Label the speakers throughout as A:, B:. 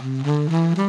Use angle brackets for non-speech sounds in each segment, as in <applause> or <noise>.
A: Om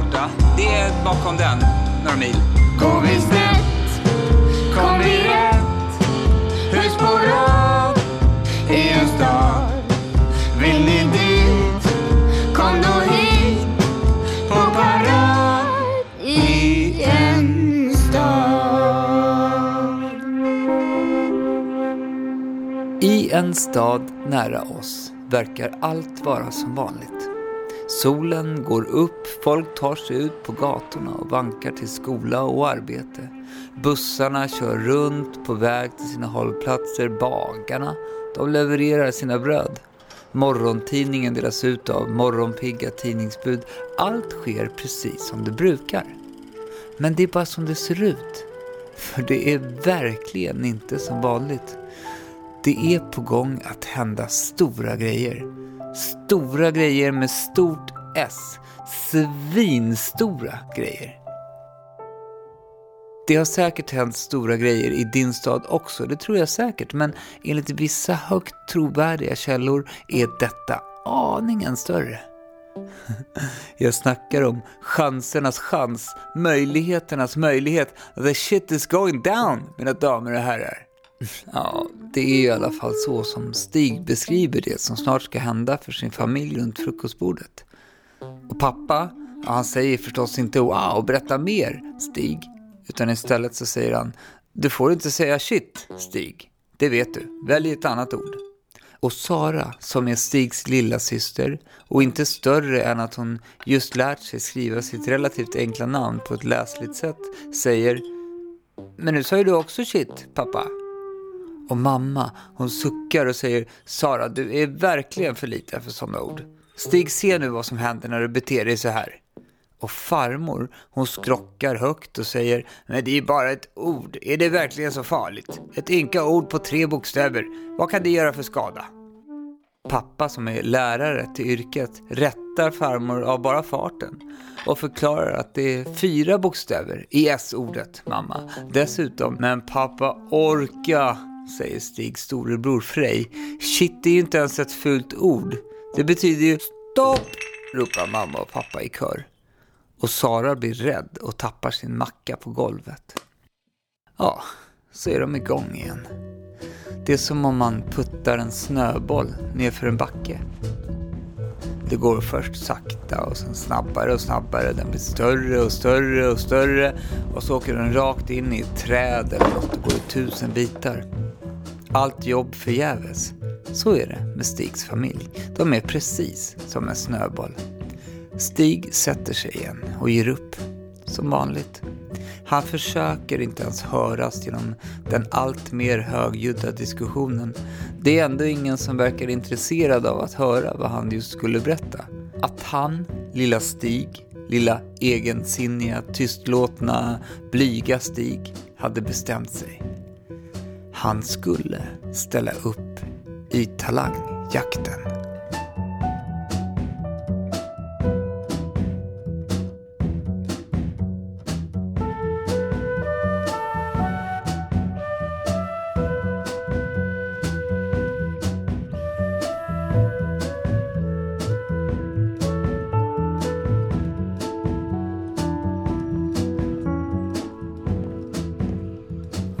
A: borta? Det är bakom den, några mil. Går vi snett, kom vi rätt. Hus på rad i en stad. Vill ni dit, kom då hit. På parad i en stad.
B: I en stad nära oss verkar allt vara som vanligt. Solen går upp, folk tar sig ut på gatorna och vankar till skola och arbete. Bussarna kör runt på väg till sina hållplatser. Bagarna, de levererar sina bröd. Morgontidningen delas ut av morgonpigga tidningsbud. Allt sker precis som det brukar. Men det är bara som det ser ut. För det är verkligen inte som vanligt. Det är på gång att hända stora grejer. Stora grejer med stort S. Svinstora grejer. Det har säkert hänt stora grejer i din stad också, det tror jag säkert, men enligt vissa högt trovärdiga källor är detta aningen större. <laughs> Jag snackar om chansernas chans, möjligheternas möjlighet. The shit is going down, mina damer och herrar. Ja, det är i alla fall så som Stig beskriver det som snart ska hända för sin familj runt frukostbordet. Och pappa, ja, han säger förstås inte wow, berätta mer, Stig. Utan istället så säger han, du får inte säga shit, Stig. Det vet du, välj ett annat ord. Och Sara, som är Stigs lilla syster och inte större än att hon just lärt sig skriva sitt relativt enkla namn på ett läsligt sätt, säger Men nu sa ju du också shit, pappa. Och mamma, hon suckar och säger Sara, du är verkligen för liten för sådana ord. Stig, se nu vad som händer när du beter dig så här. Och farmor, hon skrockar högt och säger Men det är bara ett ord, är det verkligen så farligt? Ett ynka ord på tre bokstäver, vad kan det göra för skada? Pappa som är lärare till yrket rättar farmor av bara farten och förklarar att det är fyra bokstäver i S-ordet, mamma. Dessutom, men pappa orka, säger Stigs storebror Frej. Shit det är ju inte ens ett fult ord. Det betyder ju stopp, ropar mamma och pappa i kör. Och Sara blir rädd och tappar sin macka på golvet. Ja, så är de igång igen. Det är som om man puttar en snöboll nerför en backe. Det går först sakta och sen snabbare och snabbare. Den blir större och större och större och så åker den rakt in i ett träd eller något och går i tusen bitar. Allt jobb förgäves. Så är det med Stigs familj. De är precis som en snöboll. Stig sätter sig igen och ger upp. Som vanligt. Han försöker inte ens höras genom den allt mer högljudda diskussionen. Det är ändå ingen som verkar intresserad av att höra vad han just skulle berätta. Att han, lilla Stig, lilla egensinniga, tystlåtna, blyga Stig, hade bestämt sig han skulle ställa upp i talangjakten.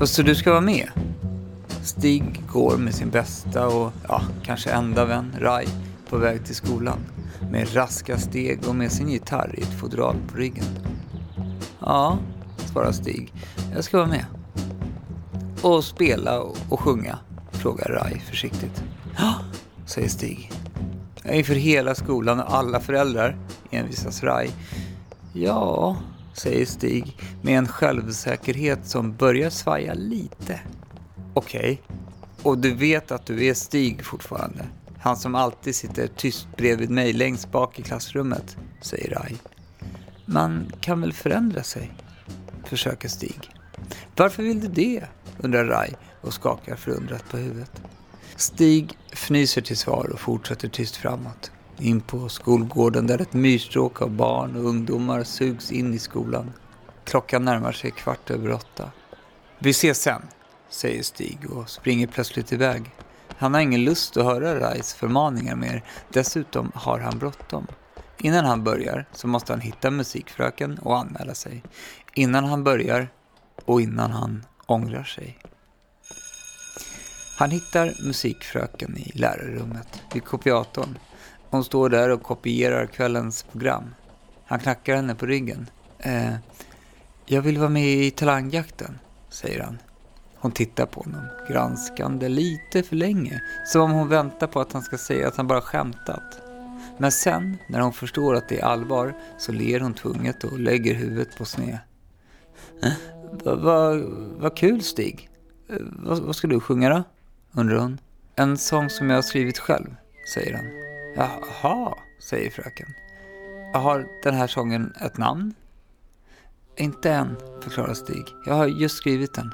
B: Så du ska vara med? Stig går med sin bästa och ja, kanske enda vän, Rai, på väg till skolan. Med raska steg och med sin gitarr i ett fodral på ryggen. Ja, svarar Stig. Jag ska vara med. Och spela och sjunga? Frågar Rai försiktigt. Ja, säger Stig. Inför hela skolan och alla föräldrar, envisas Rai. Ja, säger Stig med en självsäkerhet som börjar svaja lite. Okej, okay. och du vet att du är Stig fortfarande? Han som alltid sitter tyst bredvid mig längst bak i klassrummet, säger Rai. Man kan väl förändra sig? Försöker Stig. Varför vill du det? undrar Rai och skakar förundrat på huvudet. Stig fnyser till svar och fortsätter tyst framåt. In på skolgården där ett myrstråk av barn och ungdomar sugs in i skolan. Klockan närmar sig kvart över åtta. Vi ses sen, säger Stig och springer plötsligt iväg. Han har ingen lust att höra Rais förmaningar mer. Dessutom har han bråttom. Innan han börjar så måste han hitta musikfröken och anmäla sig. Innan han börjar och innan han ångrar sig. Han hittar musikfröken i lärarrummet vid kopiatorn. Hon står där och kopierar kvällens program. Han knackar henne på ryggen. Eh, jag vill vara med i talangjakten, säger han. Hon tittar på honom, granskande lite för länge. Som om hon väntar på att han ska säga att han bara skämtat. Men sen, när hon förstår att det är allvar, så ler hon tvunget och lägger huvudet på sned. Vad va, va kul Stig. Vad va ska du sjunga då? undrar hon. En sång som jag har skrivit själv, säger han. Jaha, säger fröken. Har den här sången ett namn? Inte än, förklarar Stig. Jag har just skrivit den.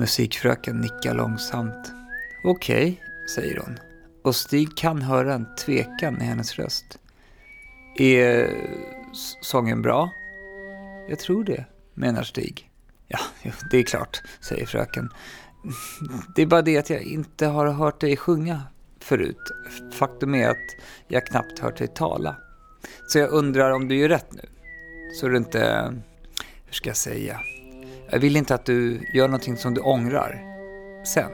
B: Musikfröken nickar långsamt. Okej, okay, säger hon. Och Stig kan höra en tvekan i hennes röst. Är sången bra? Jag tror det, menar Stig. Ja, det är klart, säger fröken. Det är bara det att jag inte har hört dig sjunga förut. Faktum är att jag knappt hört dig tala. Så jag undrar om du gör rätt nu. Så du inte, hur ska jag säga? Jag vill inte att du gör någonting som du ångrar sen.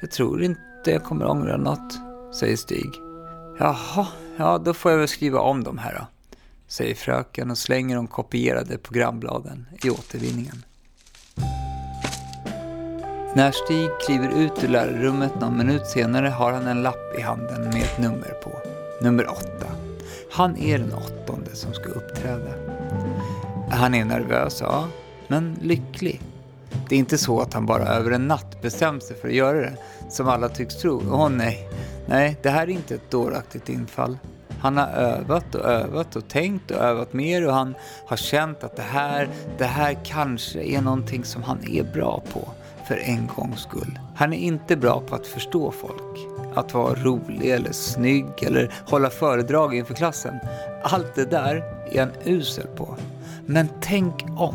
B: Jag tror inte jag kommer ångra något, säger Stig. Jaha, ja då får jag väl skriva om de här då, säger fröken och slänger de kopierade programbladen i återvinningen. När Stig kliver ut ur lärarrummet någon minut senare har han en lapp i handen med ett nummer på. Nummer åtta. Han är den åttonde som ska uppträda. Han är nervös, ja, men lycklig. Det är inte så att han bara över en natt bestämt sig för att göra det, som alla tycks tro. Åh nej, nej, det här är inte ett dåraktigt infall. Han har övat och övat och tänkt och övat mer och han har känt att det här, det här kanske är någonting som han är bra på för en gångs skull. Han är inte bra på att förstå folk. Att vara rolig eller snygg eller hålla föredrag inför klassen. Allt det där är han usel på. Men tänk om.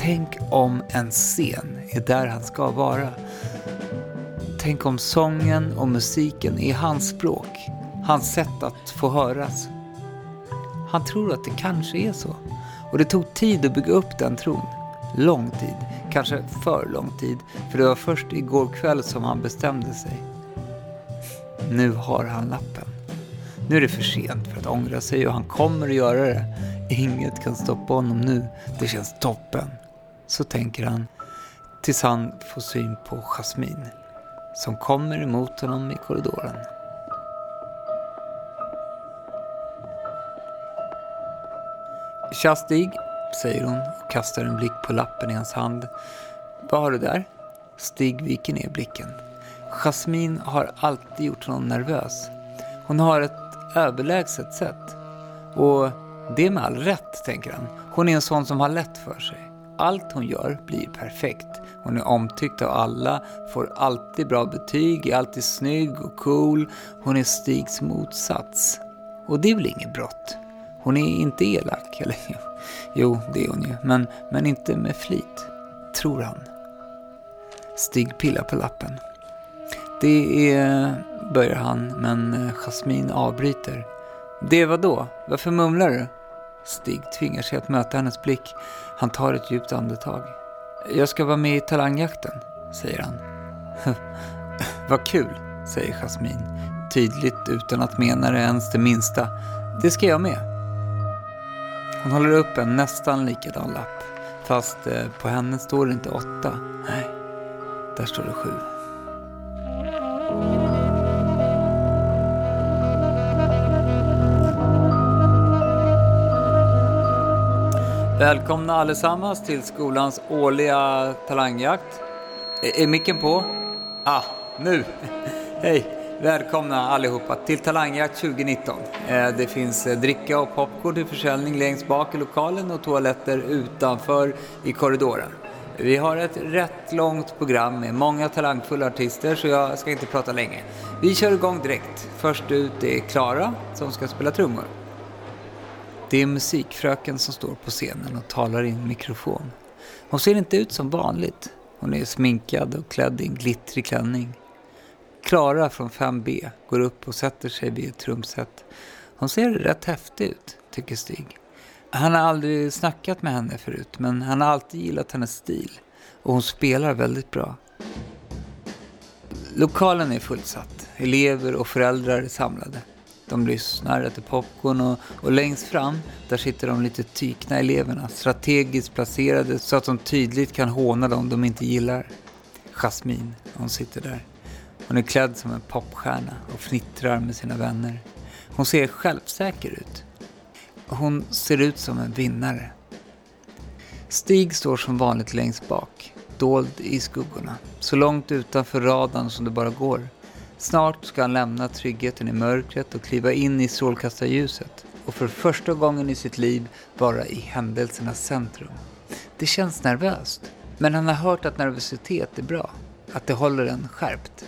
B: Tänk om en scen är där han ska vara. Tänk om sången och musiken är hans språk. Hans sätt att få höras. Han tror att det kanske är så. Och det tog tid att bygga upp den tron. Lång tid kanske för lång tid, för det var först igår kväll som han bestämde sig. Nu har han lappen. Nu är det för sent för att ångra sig och han kommer att göra det. Inget kan stoppa honom nu. Det känns toppen. Så tänker han tills han får syn på Jasmine som kommer emot honom i korridoren. Tja Stig, säger hon och kastar en blick på lappen i hans hand. Vad har du där? Stig viker ner blicken. Jasmine har alltid gjort honom nervös. Hon har ett överlägset sätt. Och det är med all rätt, tänker han. Hon är en sån som har lätt för sig. Allt hon gör blir perfekt. Hon är omtyckt av alla, får alltid bra betyg, är alltid snygg och cool. Hon är Stigs motsats. Och det är väl inget brott? Hon är inte elak, <laughs> eller jo, det är hon ju, men, men inte med flit, tror han. Stig pillar på lappen. Det är, börjar han, men eh, Jasmin avbryter. Det vad då? Varför mumlar du? Stig tvingar sig att möta hennes blick. Han tar ett djupt andetag. Jag ska vara med i talangjakten, säger han. <laughs> Vad kul, säger Jasmin. Tydligt utan att mena det ens det minsta. Det ska jag med. Hon håller upp en nästan likadan lapp. Fast eh, på henne står det inte åtta. Nej, där står det sju. Välkomna allesammans till skolans årliga talangjakt. Är, är micken på? Ah, nu! <laughs> Hej! Välkomna allihopa till Talangjakt 2019. Eh, det finns eh, dricka och popcorn till försäljning längst bak i lokalen och toaletter utanför i korridoren. Vi har ett rätt långt program med många talangfulla artister så jag ska inte prata länge. Vi kör igång direkt. Först ut är Klara som ska spela trummor. Det är musikfröken som står på scenen och talar i en mikrofon. Hon ser inte ut som vanligt. Hon är sminkad och klädd i en glittrig klänning. Klara från 5B går upp och sätter sig vid ett trumset. Hon ser rätt häftig ut, tycker Stig. Han har aldrig snackat med henne förut, men han har alltid gillat hennes stil. Och hon spelar väldigt bra. Lokalen är fullsatt. Elever och föräldrar är samlade. De lyssnar, äter popcorn och, och längst fram, där sitter de lite tykna eleverna, strategiskt placerade så att de tydligt kan håna dem de inte gillar. Jasmin, hon sitter där. Hon är klädd som en popstjärna och fnittrar med sina vänner. Hon ser självsäker ut. Hon ser ut som en vinnare. Stig står som vanligt längst bak, dold i skuggorna, så långt utanför radarn som det bara går. Snart ska han lämna tryggheten i mörkret och kliva in i strålkastarljuset och för första gången i sitt liv vara i händelsernas centrum. Det känns nervöst, men han har hört att nervositet är bra, att det håller en skärpt.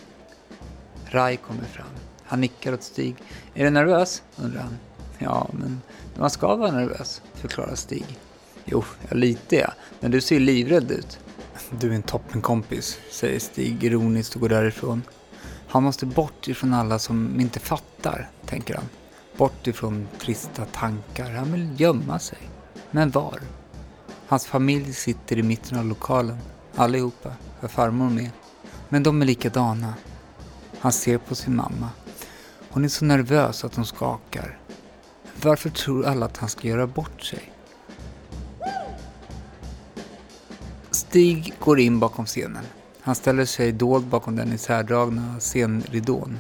B: Rai kommer fram. Han nickar åt Stig. Är du nervös? undrar han. Ja, men man ska vara nervös, förklarar Stig. Jo, ja, lite ja. Men du ser livrädd ut. Du är en toppenkompis, säger Stig ironiskt och går därifrån. Han måste bort ifrån alla som inte fattar, tänker han. Bort ifrån trista tankar. Han vill gömma sig. Men var? Hans familj sitter i mitten av lokalen. Allihopa. Har farmor med. Men de är likadana. Han ser på sin mamma. Hon är så nervös att hon skakar. Varför tror alla att han ska göra bort sig? Stig går in bakom scenen. Han ställer sig dold bakom den isärdragna scenridån.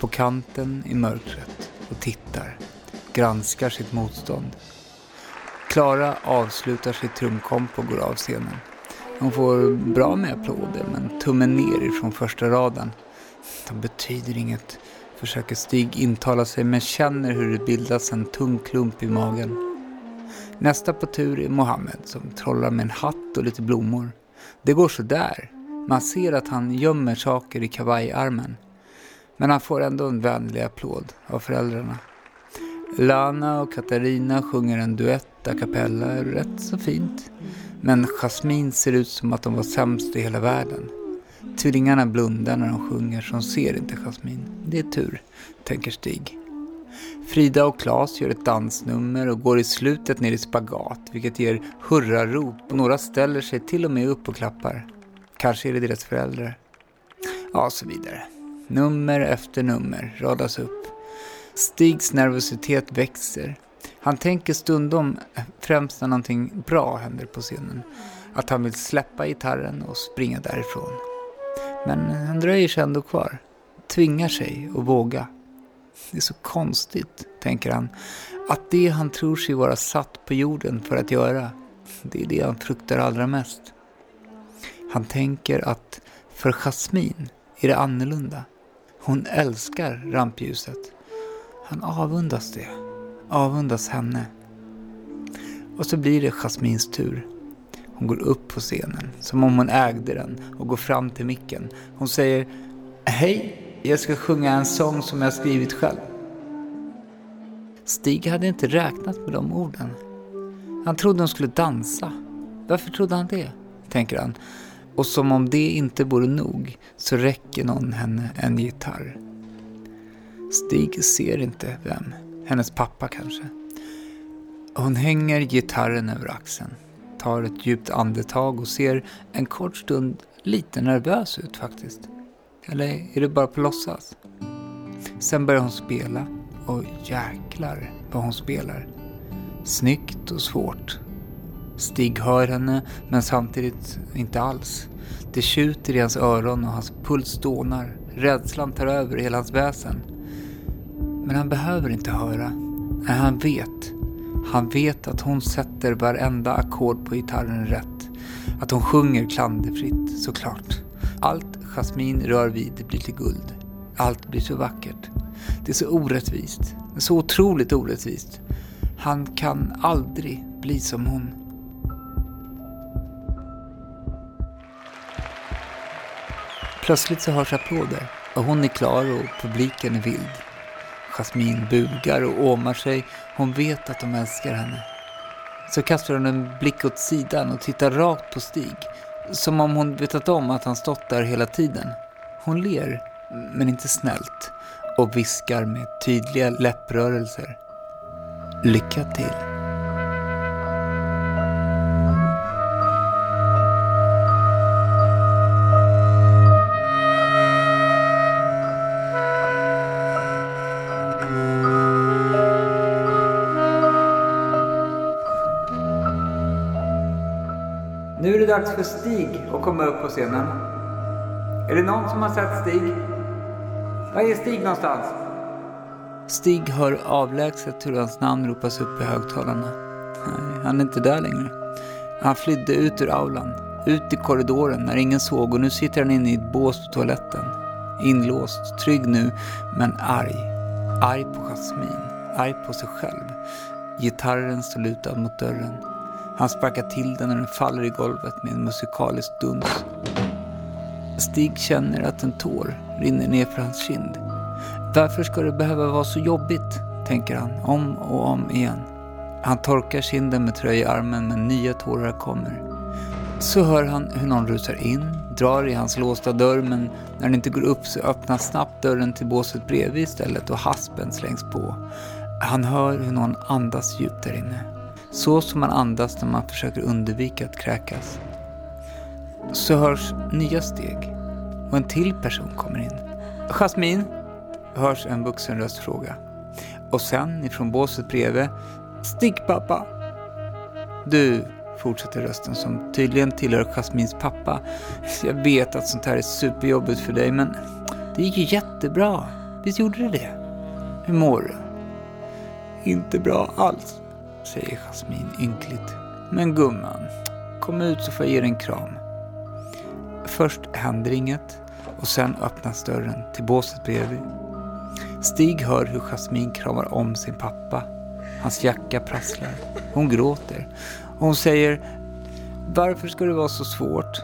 B: På kanten i mörkret och tittar. Granskar sitt motstånd. Klara avslutar sitt trumkomp och går av scenen. Hon får bra med applåder men tummen ner ifrån första raden. De betyder inget, försöker Stig intala sig men känner hur det bildas en tung klump i magen. Nästa på tur är Mohammed som trollar med en hatt och lite blommor. Det går så där. Man ser att han gömmer saker i kavajarmen. Men han får ändå en vänlig applåd av föräldrarna. Lana och Katarina sjunger en duett a cappella, rätt så fint. Men Jasmin ser ut som att de var sämst i hela världen. Tvillingarna blundar när de sjunger, så de ser inte Jasmin. Det är tur, tänker Stig. Frida och Klas gör ett dansnummer och går i slutet ner i spagat, vilket ger hurrarop och några ställer sig till och med upp och klappar. Kanske är det deras föräldrar. Ja, så vidare. Nummer efter nummer radas upp. Stigs nervositet växer. Han tänker stundom, främst när någonting bra händer på scenen, att han vill släppa gitarren och springa därifrån. Men han dröjer sig ändå kvar. Tvingar sig att våga. Det är så konstigt, tänker han, att det han tror sig vara satt på jorden för att göra, det är det han fruktar allra mest. Han tänker att för Jasmin är det annorlunda. Hon älskar rampljuset. Han avundas det. Avundas henne. Och så blir det Jasmins tur. Hon går upp på scenen, som om hon ägde den, och går fram till micken. Hon säger Hej, jag ska sjunga en sång som jag skrivit själv. Stig hade inte räknat med de orden. Han trodde hon skulle dansa. Varför trodde han det? Tänker han. Och som om det inte vore nog så räcker någon henne en gitarr. Stig ser inte vem. Hennes pappa kanske. Hon hänger gitarren över axeln, tar ett djupt andetag och ser en kort stund lite nervös ut faktiskt. Eller är det bara på låtsas? Sen börjar hon spela och jäklar vad hon spelar. Snyggt och svårt. Stig hör henne, men samtidigt inte alls. Det tjuter i hans öron och hans puls dånar. Rädslan tar över hela hans väsen. Men han behöver inte höra. Nej, han vet. Han vet att hon sätter varenda ackord på gitarren rätt. Att hon sjunger klanderfritt, såklart. Allt Jasmin rör vid blir till guld. Allt blir så vackert. Det är så orättvist. Så otroligt orättvist. Han kan aldrig bli som hon. Plötsligt så hörs applåder och hon är klar och publiken är vild. Jasmin bugar och åmar sig. Hon vet att de älskar henne. Så kastar hon en blick åt sidan och tittar rakt på Stig. Som om hon vetat om att han stått där hela tiden. Hon ler, men inte snällt. Och viskar med tydliga läpprörelser. Lycka till. Nu är det dags för Stig att komma upp på scenen. Är det någon som har sett Stig? Var är Stig någonstans? Stig hör avlägset hur hans namn ropas upp i högtalarna. Nej, han är inte där längre. Han flydde ut ur aulan, ut i korridoren när ingen såg och nu sitter han inne i ett bås på toaletten. Inlåst, trygg nu, men arg. Arg på Jasmin, arg på sig själv. Gitarren står lutad mot dörren. Han sparkar till den när den faller i golvet med en musikalisk duns. Stig känner att en tår rinner ner för hans kind. Varför ska det behöva vara så jobbigt? tänker han om och om igen. Han torkar kinden med tröjarmen men nya tårar kommer. Så hör han hur någon rusar in, drar i hans låsta dörr men när den inte går upp så öppnas snabbt dörren till båset bredvid istället och haspen slängs på. Han hör hur någon andas djupt där inne. Så som man andas när man försöker undvika att kräkas. Så hörs nya steg och en till person kommer in. Jasmin, hörs en vuxen röst fråga. Och sen ifrån båset bredvid, stick pappa. Du, fortsätter rösten som tydligen tillhör Jasmins pappa. Jag vet att sånt här är superjobbigt för dig men det gick ju jättebra. Visst gjorde det det? Hur mår du? Inte bra alls, säger Jasmin ynkligt. Men gumman, kom ut så får jag ge dig en kram. Först händer inget och sen öppnas dörren till båset bredvid. Stig hör hur Jasmin kramar om sin pappa. Hans jacka prasslar. Hon gråter. Och hon säger Varför ska det vara så svårt?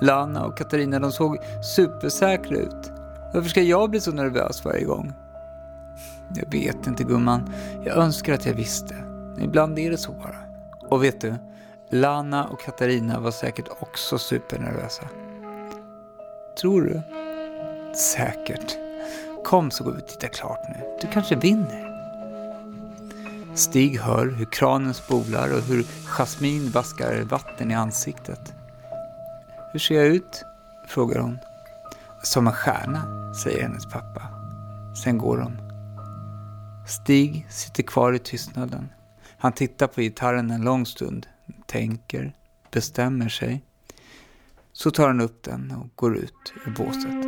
B: Lana och Katarina de såg supersäkra ut. Varför ska jag bli så nervös varje gång? Jag vet inte gumman. Jag önskar att jag visste. Ibland är det så bara. Och vet du? Lana och Katarina var säkert också supernervösa. Tror du? Säkert. Kom så går vi och tittar klart nu. Du kanske vinner. Stig hör hur kranen spolar och hur Jasmin vaskar vatten i ansiktet. Hur ser jag ut? frågar hon. Som en stjärna, säger hennes pappa. Sen går de. Stig sitter kvar i tystnaden. Han tittar på gitarren en lång stund, tänker, bestämmer sig. Så tar han upp den och går ut ur båset.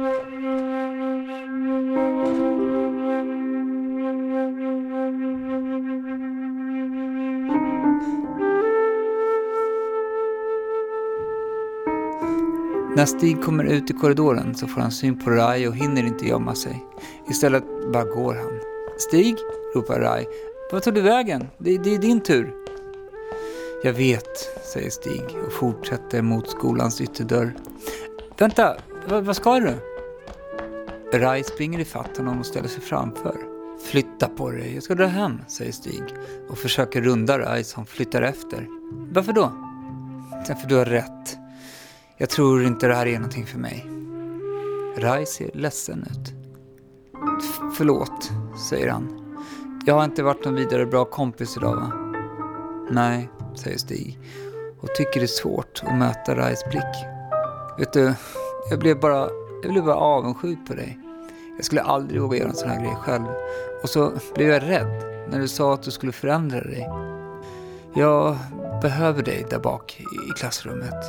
B: När Stig kommer ut i korridoren så får han syn på Rai och hinner inte gömma sig. Istället bara går han. Stig, ropar Rai. Vad tog du vägen? Det, det är din tur. Jag vet, säger Stig och fortsätter mot skolans ytterdörr. Vänta, vad, vad ska du? Rai springer ifatt honom och ställer sig framför. Flytta på dig, jag ska dra hem, säger Stig och försöker runda Rai som flyttar efter. Varför då? Därför du har rätt. Jag tror inte det här är någonting för mig. Rai ser ledsen ut. Förlåt, säger han. Jag har inte varit någon vidare bra kompis idag va? Nej, säger Stig och tycker det är svårt att möta Rais blick. Vet du, jag blev bara, jag blev bara avundsjuk på dig. Jag skulle aldrig våga göra en sån här grej själv. Och så blev jag rädd när du sa att du skulle förändra dig. Jag behöver dig där bak i klassrummet.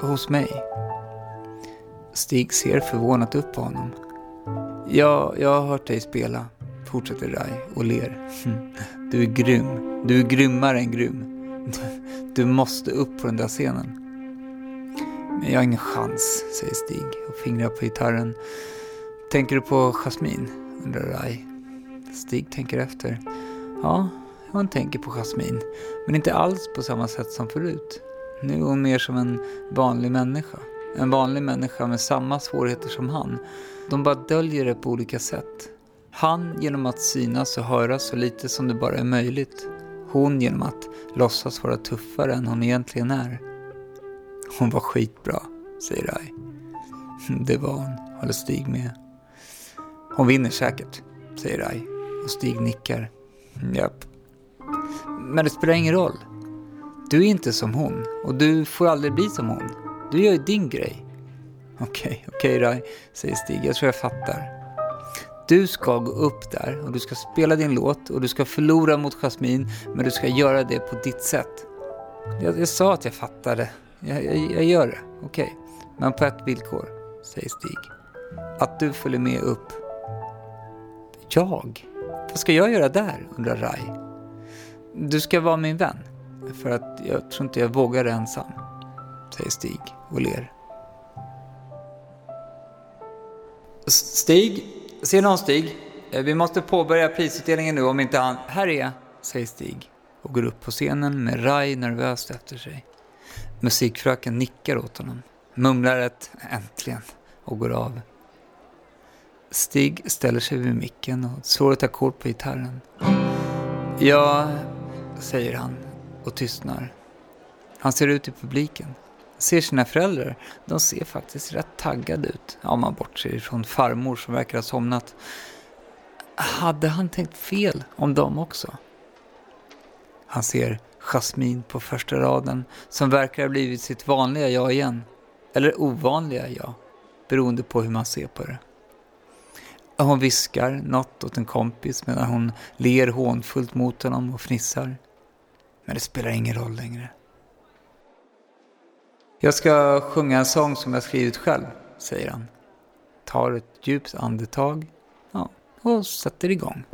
B: Hos mig. Stig ser förvånat upp på honom. Ja, jag har hört dig spela, fortsätter Rai och ler. Hm, du är grym. Du är grymmare än grym. Du måste upp på den där scenen. Men jag har ingen chans, säger Stig och fingrar på gitarren. Tänker du på Jasmin? undrar Rai. Stig tänker efter. Ja, han tänker på Jasmin. Men inte alls på samma sätt som förut. Nu är hon mer som en vanlig människa. En vanlig människa med samma svårigheter som han. De bara döljer det på olika sätt. Han genom att synas och höras så lite som det bara är möjligt. Hon genom att låtsas vara tuffare än hon egentligen är. Hon var skitbra, säger Rai. <laughs> Det var hon, håller Stig med. Hon vinner säkert, säger Rai och Stig nickar. Mm, japp. Men det spelar ingen roll. Du är inte som hon och du får aldrig bli som hon. Du gör ju din grej. Okej, okej Rai, säger Stig. Jag tror jag fattar. Du ska gå upp där och du ska spela din låt och du ska förlora mot Jasmine men du ska göra det på ditt sätt. Jag, jag sa att jag fattade. Jag, jag, jag gör det, okej. Okay. Men på ett villkor, säger Stig. Att du följer med upp. Jag? Vad ska jag göra där? undrar Rai. Du ska vara min vän. För att jag tror inte jag vågar ensam, säger Stig och ler. Stig, ser någon Stig? Eh, vi måste påbörja prisutdelningen nu om inte han... Här är jag, säger Stig och går upp på scenen med Rai nervöst efter sig. Musikfröken nickar åt honom, mumlar ett äntligen och går av. Stig ställer sig vid micken och slår ett ackord på gitarren. Ja, säger han och tystnar. Han ser ut i publiken. Ser sina föräldrar. De ser faktiskt rätt taggade ut. Om man bortser ifrån farmor som verkar ha somnat. Hade han tänkt fel om dem också? Han ser Jasmin på första raden som verkar ha blivit sitt vanliga jag igen. Eller ovanliga jag, beroende på hur man ser på det. Hon viskar något åt en kompis medan hon ler hånfullt mot honom och fnissar. Men det spelar ingen roll längre. Jag ska sjunga en sång som jag skrivit själv, säger han. Tar ett djupt andetag ja, och sätter igång.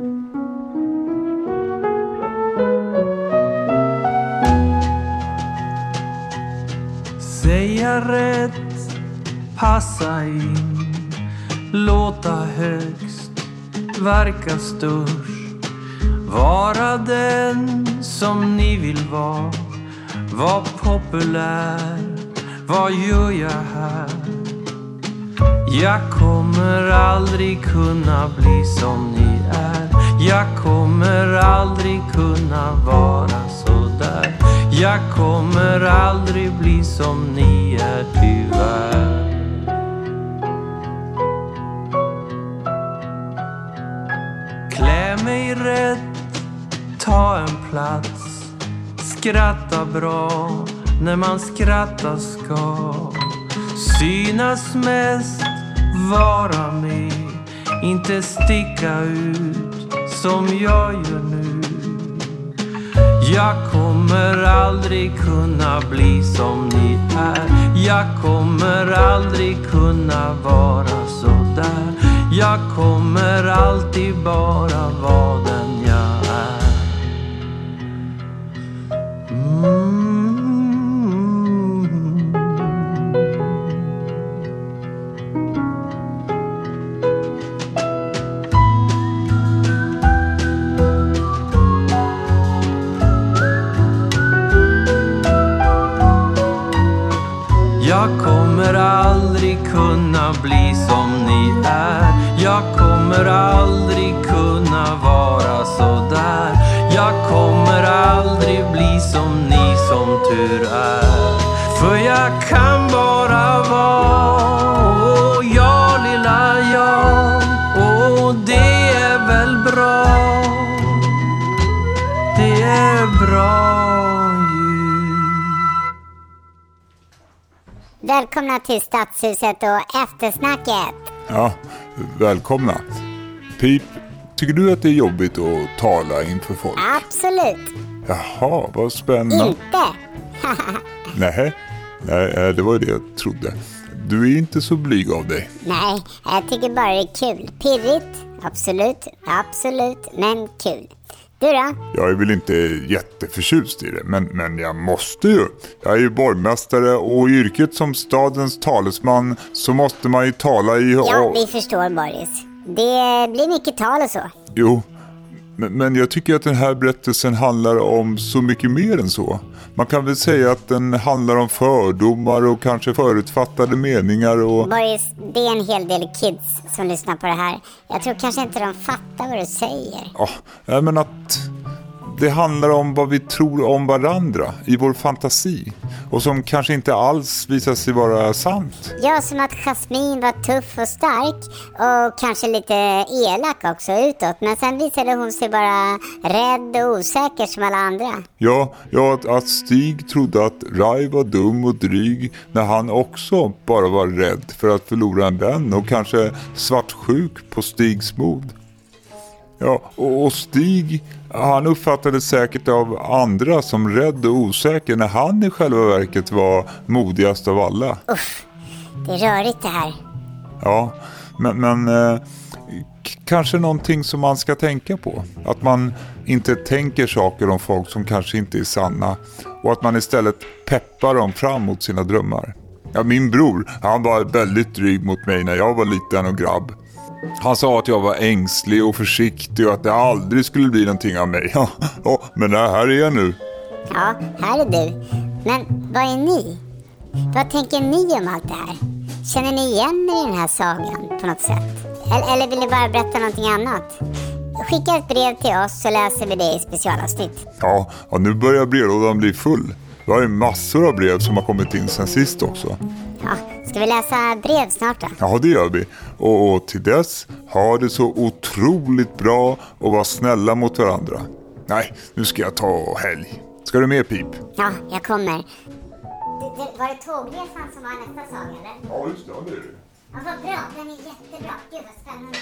C: Säga rätt, passa in, låta högst, verka störst. Vara den som ni vill vara, var populär. Vad gör jag här? Jag kommer aldrig kunna bli som ni är. Jag kommer aldrig kunna vara så där. Jag kommer aldrig bli som ni är tyvärr. Klä mig rätt, ta en plats, skratta bra när man skrattar ska. Synas mest, vara med, inte sticka ut som jag gör nu. Jag kommer aldrig kunna bli som ni är. Jag kommer aldrig kunna vara så där. Jag kommer alltid bara vara den
D: till Stadshuset och eftersnacket.
E: Ja, välkomna. Pip, tycker du att det är jobbigt att tala inför folk?
D: Absolut
E: Jaha, vad spännande.
D: inte. <laughs>
E: Nej, nej, eh, det var det jag trodde. Du är inte så blyg av dig.
D: Nej, jag tycker bara det är kul. Pirrigt, absolut, absolut, men kul. Du då?
E: Jag är väl inte jätteförtjust i det, men, men jag måste ju. Jag är ju borgmästare och i yrket som stadens talesman så måste man ju tala i...
D: Ja, vi förstår Boris. Det blir mycket tal och så.
E: Jo, men, jag tycker att den här berättelsen handlar om så mycket mer än så. Man kan väl säga att den handlar om fördomar och kanske förutfattade meningar och...
D: Boris, det är en hel del kids som lyssnar på det här. Jag tror kanske inte de fattar vad du säger.
E: Ja, men att det handlar om vad vi tror om varandra i vår fantasi och som kanske inte alls visar sig vara sant.
D: Ja, som att Jasmine var tuff och stark och kanske lite elak också utåt. Men sen visade hon sig vara rädd och osäker som alla andra.
E: Ja, ja att, att Stig trodde att Rai var dum och dryg när han också bara var rädd för att förlora en vän och kanske svartsjuk på Stigs mod. Ja, och, Stig, han uppfattades säkert av andra som rädd och osäker när han i själva verket var modigast av alla.
D: Uff, det är rörigt det här.
E: Ja, men, men eh, kanske någonting som man ska tänka på. Att man inte tänker saker om folk som kanske inte är sanna och att man istället peppar dem fram mot sina drömmar. Ja, min bror, han var väldigt dryg mot mig när jag var liten och grabb. Han sa att jag var ängslig och försiktig och att det aldrig skulle bli någonting av mig. <laughs> Ja, men här är jag nu.
D: Ja, här är du. Men vad är ni? Vad tänker ni om allt det här? Känner ni igen er i den här sagan på något sätt? Eller, eller vill ni bara berätta någonting annat? Skicka ett brev till oss så läser vi det i specialavsnitt.
E: Ja, ja nu börjar brevlådan bli full. Vi har ju massor av brev som har kommit in sen sist också.
D: Ja, ska vi läsa brev snart då?
E: Ja, det gör vi. Och, och till dess, ha det så otroligt bra och var snälla mot varandra. Nej, nu ska jag ta helg. Ska du med Pip?
D: Ja, jag kommer. var det tågresan som var nästa saga eller?
E: Ja, just det. Ja, det är det.
D: Ja, vad bra. Den är jättebra. Gud vad spännande.